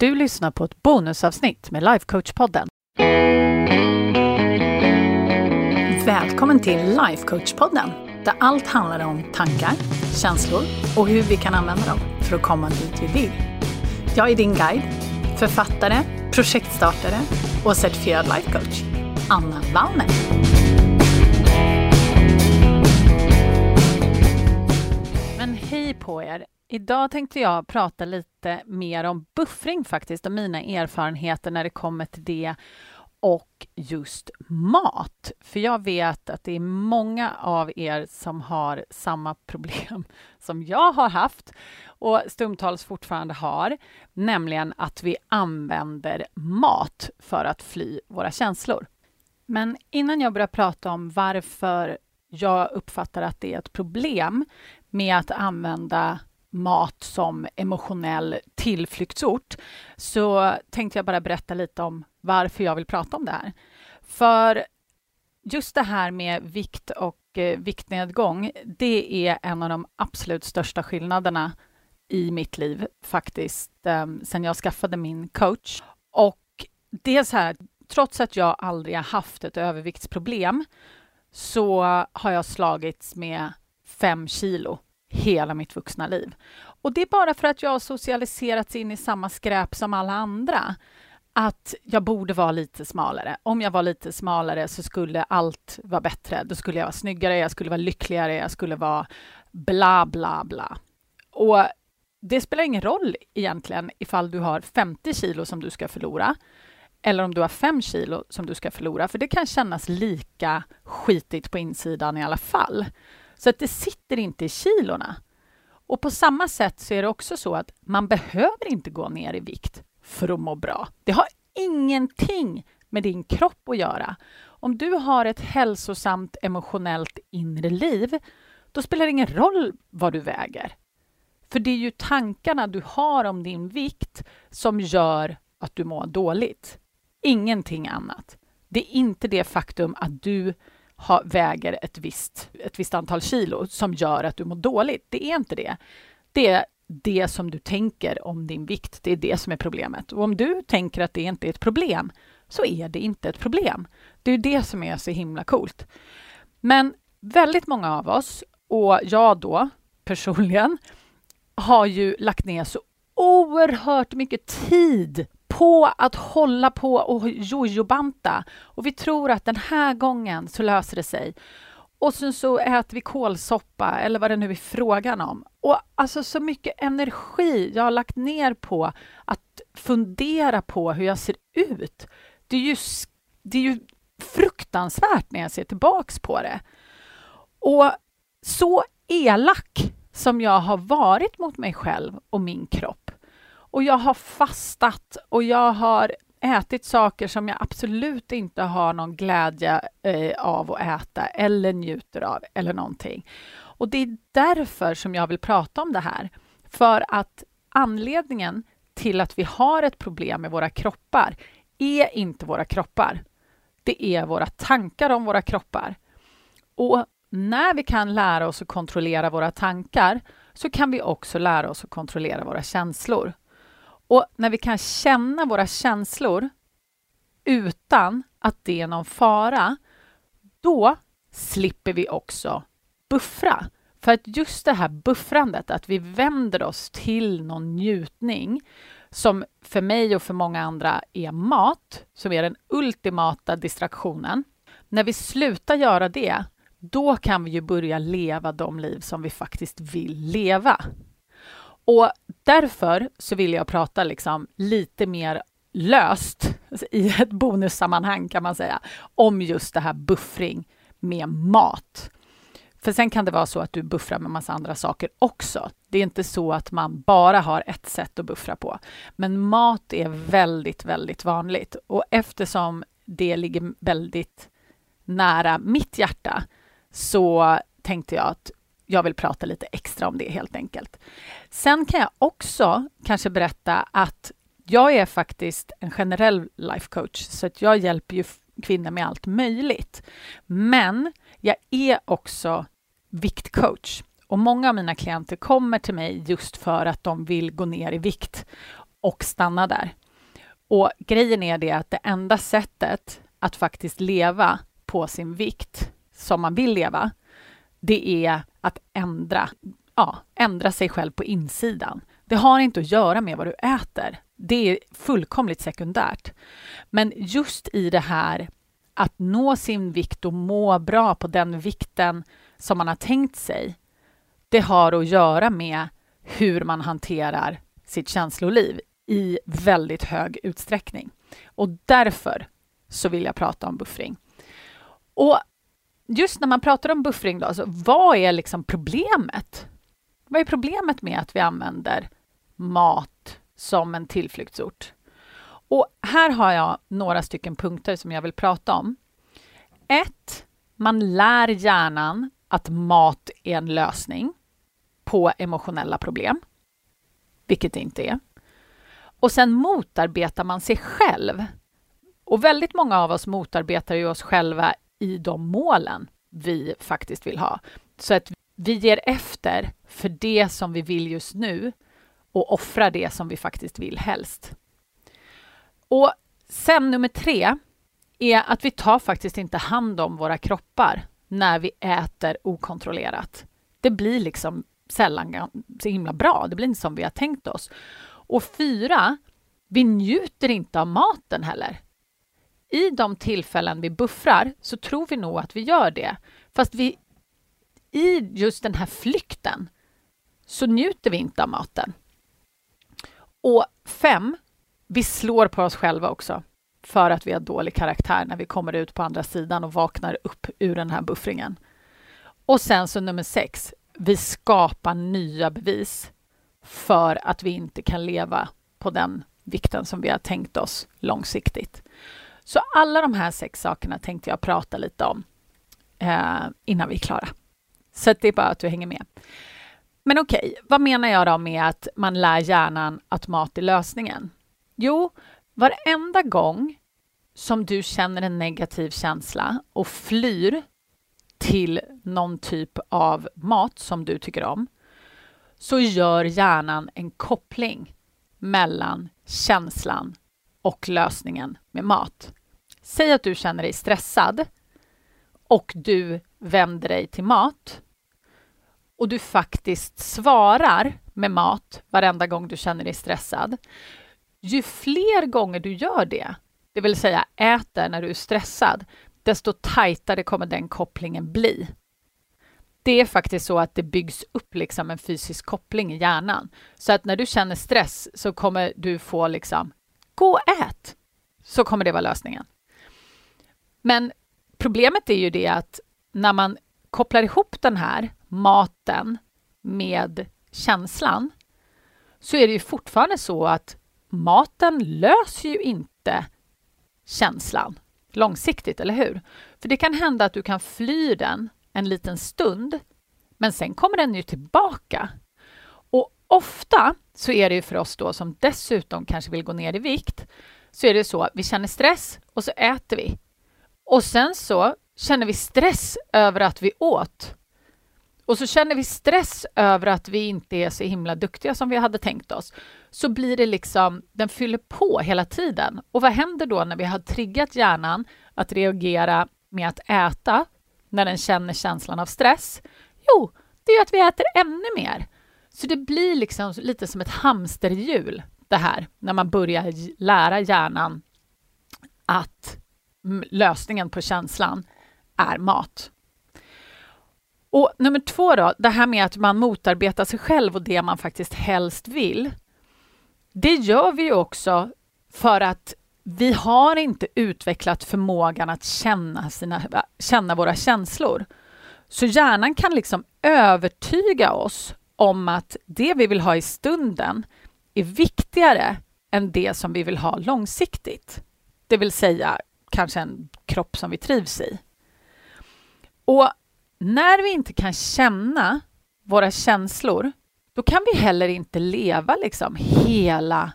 Du lyssnar på ett bonusavsnitt med Lifecoach-podden. Välkommen till Lifecoach-podden där allt handlar om tankar, känslor och hur vi kan använda dem för att komma dit vi vill. Jag är din guide, författare, projektstartare och certifierad lifecoach, Anna Wallner. Men hej på er! Idag tänkte jag prata lite mer om buffring faktiskt och mina erfarenheter när det kommer till det och just mat. För jag vet att det är många av er som har samma problem som jag har haft och stundtals fortfarande har, nämligen att vi använder mat för att fly våra känslor. Men innan jag börjar prata om varför jag uppfattar att det är ett problem med att använda mat som emotionell tillflyktsort så tänkte jag bara berätta lite om varför jag vill prata om det här. För just det här med vikt och eh, viktnedgång, det är en av de absolut största skillnaderna i mitt liv faktiskt, eh, sen jag skaffade min coach. Och det är så här, trots att jag aldrig har haft ett överviktsproblem så har jag slagits med fem kilo hela mitt vuxna liv. Och det är bara för att jag har socialiserats in i samma skräp som alla andra. Att jag borde vara lite smalare. Om jag var lite smalare så skulle allt vara bättre. Då skulle jag vara snyggare, jag skulle vara lyckligare, jag skulle vara bla, bla, bla. Och det spelar ingen roll egentligen ifall du har 50 kilo som du ska förlora eller om du har 5 kilo som du ska förlora, för det kan kännas lika skitigt på insidan i alla fall. Så att det sitter inte i kilorna. Och på samma sätt så är det också så att man behöver inte gå ner i vikt för att må bra. Det har ingenting med din kropp att göra. Om du har ett hälsosamt emotionellt inre liv, då spelar det ingen roll vad du väger. För det är ju tankarna du har om din vikt som gör att du mår dåligt. Ingenting annat. Det är inte det faktum att du ha, väger ett visst, ett visst antal kilo som gör att du mår dåligt. Det är inte det. Det är det som du tänker om din vikt. Det är det som är problemet. Och om du tänker att det inte är ett problem, så är det inte ett problem. Det är det som är så himla coolt. Men väldigt många av oss, och jag då personligen, har ju lagt ner så oerhört mycket tid på att hålla på och jojobanta. Och vi tror att den här gången så löser det sig. Och sen så äter vi kålsoppa eller vad det nu är frågan om. Och alltså så mycket energi jag har lagt ner på att fundera på hur jag ser ut. Det är ju, det är ju fruktansvärt när jag ser tillbaks på det. Och så elak som jag har varit mot mig själv och min kropp och jag har fastat och jag har ätit saker som jag absolut inte har någon glädje eh, av att äta eller njuter av eller någonting. Och det är därför som jag vill prata om det här. För att anledningen till att vi har ett problem med våra kroppar är inte våra kroppar. Det är våra tankar om våra kroppar. Och när vi kan lära oss att kontrollera våra tankar så kan vi också lära oss att kontrollera våra känslor. Och när vi kan känna våra känslor utan att det är någon fara, då slipper vi också buffra. För att just det här buffrandet, att vi vänder oss till någon njutning som för mig och för många andra är mat, som är den ultimata distraktionen. När vi slutar göra det, då kan vi ju börja leva de liv som vi faktiskt vill leva. Och därför så vill jag prata liksom lite mer löst i ett bonussammanhang kan man säga om just det här buffring med mat. För sen kan det vara så att du buffrar med massa andra saker också. Det är inte så att man bara har ett sätt att buffra på. Men mat är väldigt, väldigt vanligt och eftersom det ligger väldigt nära mitt hjärta så tänkte jag att jag vill prata lite extra om det helt enkelt. Sen kan jag också kanske berätta att jag är faktiskt en generell life coach, så att jag hjälper ju kvinnor med allt möjligt. Men jag är också viktcoach och många av mina klienter kommer till mig just för att de vill gå ner i vikt och stanna där. Och grejen är det att det enda sättet att faktiskt leva på sin vikt som man vill leva, det är att ändra, ja, ändra sig själv på insidan. Det har inte att göra med vad du äter. Det är fullkomligt sekundärt. Men just i det här att nå sin vikt och må bra på den vikten som man har tänkt sig, det har att göra med hur man hanterar sitt känsloliv i väldigt hög utsträckning. Och därför så vill jag prata om buffring. Och just när man pratar om buffring, då, alltså, vad är liksom problemet? Vad är problemet med att vi använder mat som en tillflyktsort? Och här har jag några stycken punkter som jag vill prata om. Ett, Man lär hjärnan att mat är en lösning på emotionella problem, vilket det inte är. Och sen motarbetar man sig själv. Och väldigt många av oss motarbetar ju oss själva i de målen vi faktiskt vill ha. Så att vi ger efter för det som vi vill just nu och offrar det som vi faktiskt vill helst. Och sen nummer tre är att vi tar faktiskt inte hand om våra kroppar när vi äter okontrollerat. Det blir liksom sällan så himla bra. Det blir inte som vi har tänkt oss. Och fyra, vi njuter inte av maten heller. I de tillfällen vi buffrar så tror vi nog att vi gör det. Fast vi, i just den här flykten så njuter vi inte av maten. Och fem, vi slår på oss själva också för att vi har dålig karaktär när vi kommer ut på andra sidan och vaknar upp ur den här buffringen. Och sen så nummer sex, vi skapar nya bevis för att vi inte kan leva på den vikten som vi har tänkt oss långsiktigt. Så alla de här sex sakerna tänkte jag prata lite om eh, innan vi är klara. Så det är bara att du hänger med. Men okej, okay, vad menar jag då med att man lär hjärnan att mat är lösningen? Jo, varenda gång som du känner en negativ känsla och flyr till någon typ av mat som du tycker om, så gör hjärnan en koppling mellan känslan och lösningen med mat. Säg att du känner dig stressad och du vänder dig till mat och du faktiskt svarar med mat varenda gång du känner dig stressad. Ju fler gånger du gör det, det vill säga äter när du är stressad, desto tajtare kommer den kopplingen bli. Det är faktiskt så att det byggs upp liksom en fysisk koppling i hjärnan. Så att när du känner stress så kommer du få liksom, gå och ät. Så kommer det vara lösningen. Men problemet är ju det att när man kopplar ihop den här maten med känslan så är det ju fortfarande så att maten löser ju inte känslan långsiktigt, eller hur? För det kan hända att du kan fly den en liten stund, men sen kommer den ju tillbaka. Och ofta så är det ju för oss då som dessutom kanske vill gå ner i vikt, så är det så att vi känner stress och så äter vi. Och sen så känner vi stress över att vi åt. Och så känner vi stress över att vi inte är så himla duktiga som vi hade tänkt oss. Så blir det liksom, den fyller på hela tiden. Och vad händer då när vi har triggat hjärnan att reagera med att äta när den känner känslan av stress? Jo, det är att vi äter ännu mer. Så det blir liksom lite som ett hamsterhjul det här när man börjar lära hjärnan att lösningen på känslan är mat. Och nummer två då, det här med att man motarbetar sig själv och det man faktiskt helst vill. Det gör vi ju också för att vi har inte utvecklat förmågan att känna, sina, känna våra känslor. Så hjärnan kan liksom övertyga oss om att det vi vill ha i stunden är viktigare än det som vi vill ha långsiktigt. Det vill säga kanske en kropp som vi trivs i. Och när vi inte kan känna våra känslor, då kan vi heller inte leva liksom hela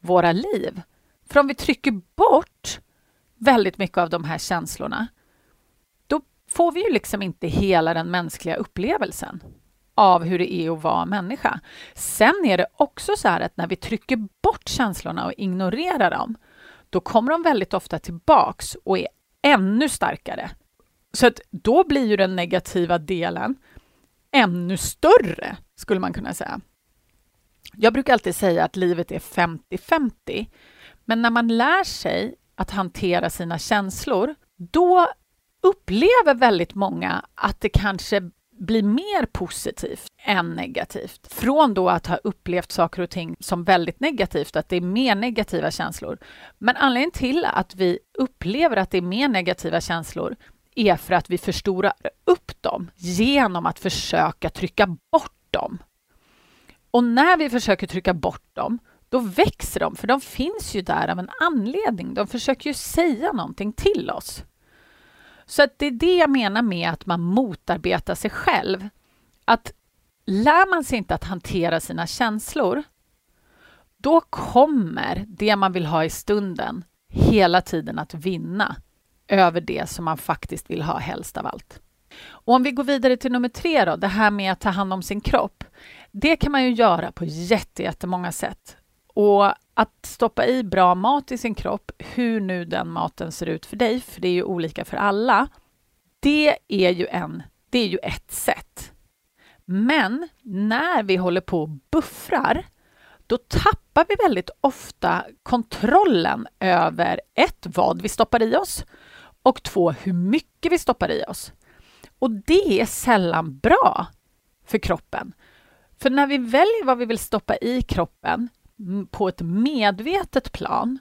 våra liv. För om vi trycker bort väldigt mycket av de här känslorna, då får vi ju liksom inte hela den mänskliga upplevelsen av hur det är att vara människa. Sen är det också så här att när vi trycker bort känslorna och ignorerar dem, då kommer de väldigt ofta tillbaks och är ännu starkare. Så att då blir ju den negativa delen ännu större, skulle man kunna säga. Jag brukar alltid säga att livet är 50-50, men när man lär sig att hantera sina känslor, då upplever väldigt många att det kanske blir mer positivt än negativt. Från då att ha upplevt saker och ting som väldigt negativt, att det är mer negativa känslor. Men anledningen till att vi upplever att det är mer negativa känslor är för att vi förstorar upp dem genom att försöka trycka bort dem. Och när vi försöker trycka bort dem, då växer de, för de finns ju där av en anledning. De försöker ju säga någonting till oss. Så att det är det jag menar med att man motarbetar sig själv. Att lär man sig inte att hantera sina känslor, då kommer det man vill ha i stunden hela tiden att vinna över det som man faktiskt vill ha helst av allt. Och om vi går vidare till nummer tre då, det här med att ta hand om sin kropp. Det kan man ju göra på jättemånga sätt. Och att stoppa i bra mat i sin kropp, hur nu den maten ser ut för dig, för det är ju olika för alla, det är ju, en, det är ju ett sätt. Men när vi håller på och buffrar, då tappar vi väldigt ofta kontrollen över ett, vad vi stoppar i oss och två, hur mycket vi stoppar i oss. Och det är sällan bra för kroppen. För när vi väljer vad vi vill stoppa i kroppen på ett medvetet plan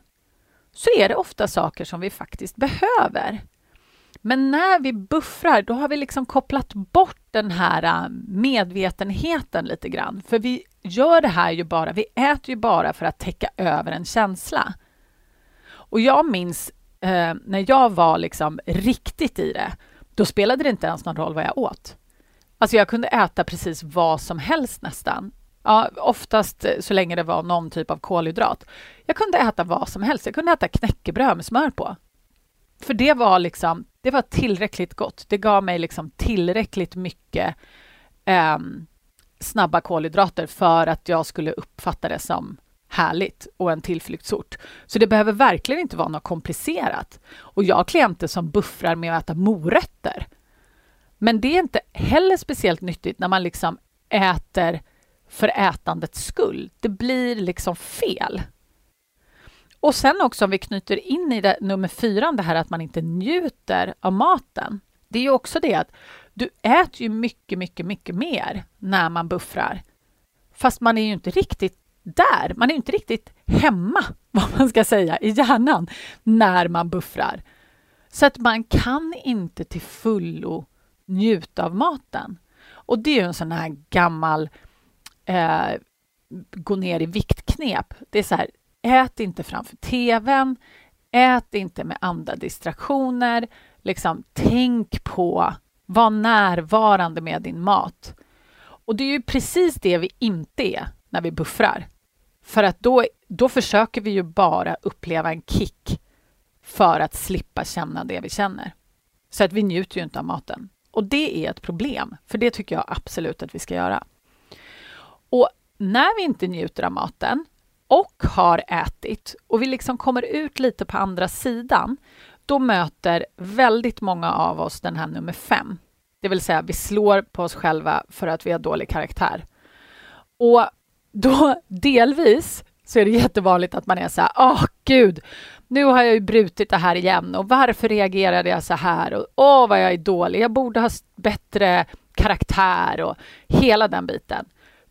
så är det ofta saker som vi faktiskt behöver. Men när vi buffrar, då har vi liksom kopplat bort den här äh, medvetenheten lite grann. För vi gör det här ju bara, vi äter ju bara för att täcka över en känsla. Och jag minns eh, när jag var liksom riktigt i det, då spelade det inte ens någon roll vad jag åt. Alltså jag kunde äta precis vad som helst nästan. Ja, oftast eh, så länge det var någon typ av kolhydrat. Jag kunde äta vad som helst. Jag kunde äta knäckebröd med smör på. För det var liksom, det var tillräckligt gott. Det gav mig liksom tillräckligt mycket eh, snabba kolhydrater för att jag skulle uppfatta det som härligt och en tillflyktsort. Så det behöver verkligen inte vara något komplicerat. Och jag har klienter som buffrar med att äta morötter. Men det är inte heller speciellt nyttigt när man liksom äter för ätandets skull. Det blir liksom fel. Och sen också om vi knyter in i det, nummer fyra, det här att man inte njuter av maten. Det är ju också det att du äter ju mycket, mycket, mycket mer när man buffrar. Fast man är ju inte riktigt där. Man är inte riktigt hemma, vad man ska säga, i hjärnan när man buffrar. Så att man kan inte till fullo njuta av maten. Och det är ju en sån här gammal eh, gå ner i viktknep. Det är så här, ät inte framför tvn, ät inte med andra distraktioner. Liksom, tänk på, var närvarande med din mat. Och det är ju precis det vi inte är när vi buffrar. För att då, då försöker vi ju bara uppleva en kick för att slippa känna det vi känner. Så att vi njuter ju inte av maten. Och det är ett problem, för det tycker jag absolut att vi ska göra. Och när vi inte njuter av maten och har ätit och vi liksom kommer ut lite på andra sidan, då möter väldigt många av oss den här nummer fem. Det vill säga, vi slår på oss själva för att vi har dålig karaktär. Och då delvis så är det jättevanligt att man är så här, åh oh, gud, nu har jag ju brutit det här igen och varför reagerade jag så här och åh vad jag är dålig, jag borde ha bättre karaktär och hela den biten.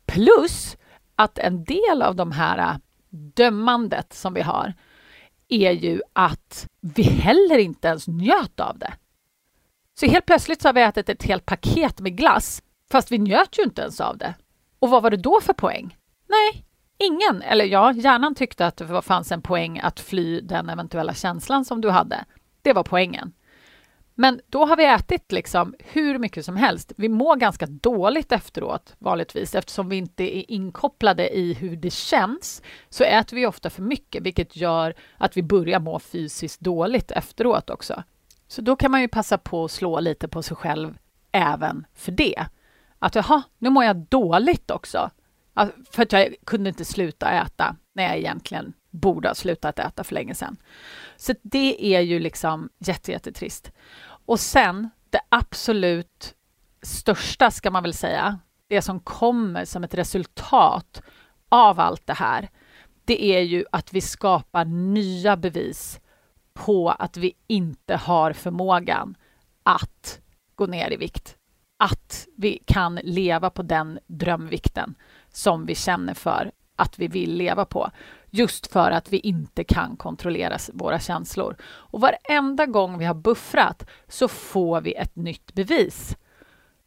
Plus att en del av de här äh, dömandet som vi har är ju att vi heller inte ens njöt av det. Så helt plötsligt så har vi ätit ett helt paket med glass, fast vi njöt ju inte ens av det. Och vad var det då för poäng? Nej, ingen. Eller ja, hjärnan tyckte att det fanns en poäng att fly den eventuella känslan som du hade. Det var poängen. Men då har vi ätit liksom hur mycket som helst. Vi mår ganska dåligt efteråt vanligtvis eftersom vi inte är inkopplade i hur det känns så äter vi ofta för mycket vilket gör att vi börjar må fysiskt dåligt efteråt också. Så då kan man ju passa på att slå lite på sig själv även för det. att jaha, nu mår jag dåligt också. För att jag kunde inte sluta äta när jag egentligen borde ha slutat äta för länge sedan. Så det är ju liksom jättejättetrist. Och sen det absolut största ska man väl säga, det som kommer som ett resultat av allt det här, det är ju att vi skapar nya bevis på att vi inte har förmågan att gå ner i vikt. Att vi kan leva på den drömvikten som vi känner för att vi vill leva på. Just för att vi inte kan kontrollera våra känslor. Och varenda gång vi har buffrat så får vi ett nytt bevis.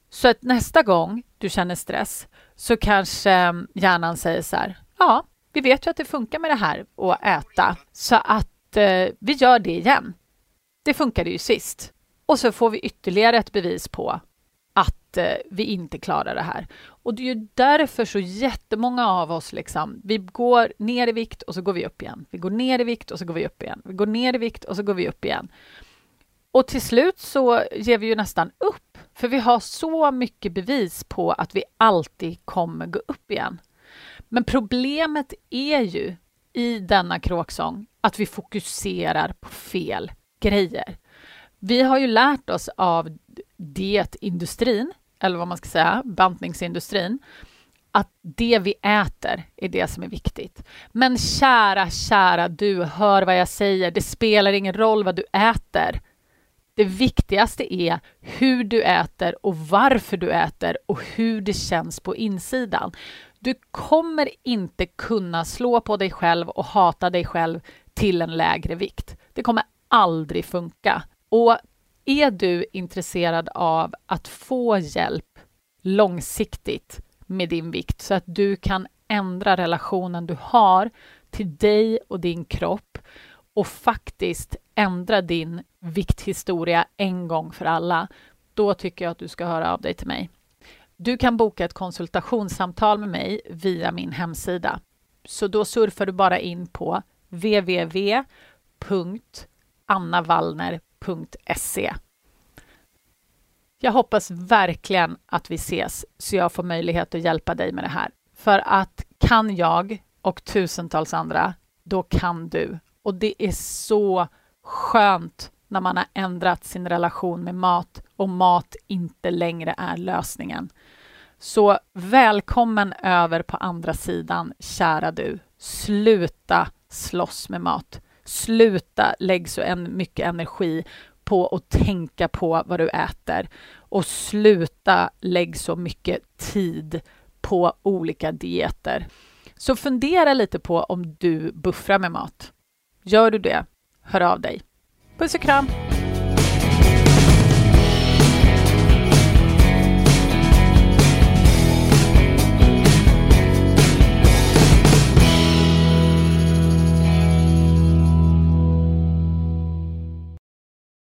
Så att nästa gång du känner stress så kanske mm, hjärnan säger så här, ja, vi vet ju att det funkar med det här att äta, så att eh, vi gör det igen. Det funkade ju sist. Och så får vi ytterligare ett bevis på att eh, vi inte klarar det här. Och det är ju därför så jättemånga av oss, liksom, vi går ner i vikt och så går vi upp igen. Vi går ner i vikt och så går vi upp igen. Vi går ner i vikt och så går vi upp igen. Och till slut så ger vi ju nästan upp, för vi har så mycket bevis på att vi alltid kommer gå upp igen. Men problemet är ju i denna kråksång att vi fokuserar på fel grejer. Vi har ju lärt oss av dietindustrin, eller vad man ska säga, bantningsindustrin, att det vi äter är det som är viktigt. Men kära, kära du, hör vad jag säger. Det spelar ingen roll vad du äter. Det viktigaste är hur du äter och varför du äter och hur det känns på insidan. Du kommer inte kunna slå på dig själv och hata dig själv till en lägre vikt. Det kommer aldrig funka. Och är du intresserad av att få hjälp långsiktigt med din vikt så att du kan ändra relationen du har till dig och din kropp och faktiskt ändra din vikthistoria en gång för alla, då tycker jag att du ska höra av dig till mig. Du kan boka ett konsultationssamtal med mig via min hemsida. Så då surfar du bara in på www.annavallner.se. Jag hoppas verkligen att vi ses så jag får möjlighet att hjälpa dig med det här. För att kan jag och tusentals andra, då kan du. Och det är så skönt när man har ändrat sin relation med mat och mat inte längre är lösningen. Så välkommen över på andra sidan, kära du. Sluta slåss med mat. Sluta lägg så en, mycket energi på att tänka på vad du äter och sluta lägg så mycket tid på olika dieter. Så fundera lite på om du buffrar med mat. Gör du det, hör av dig. Puss och kram!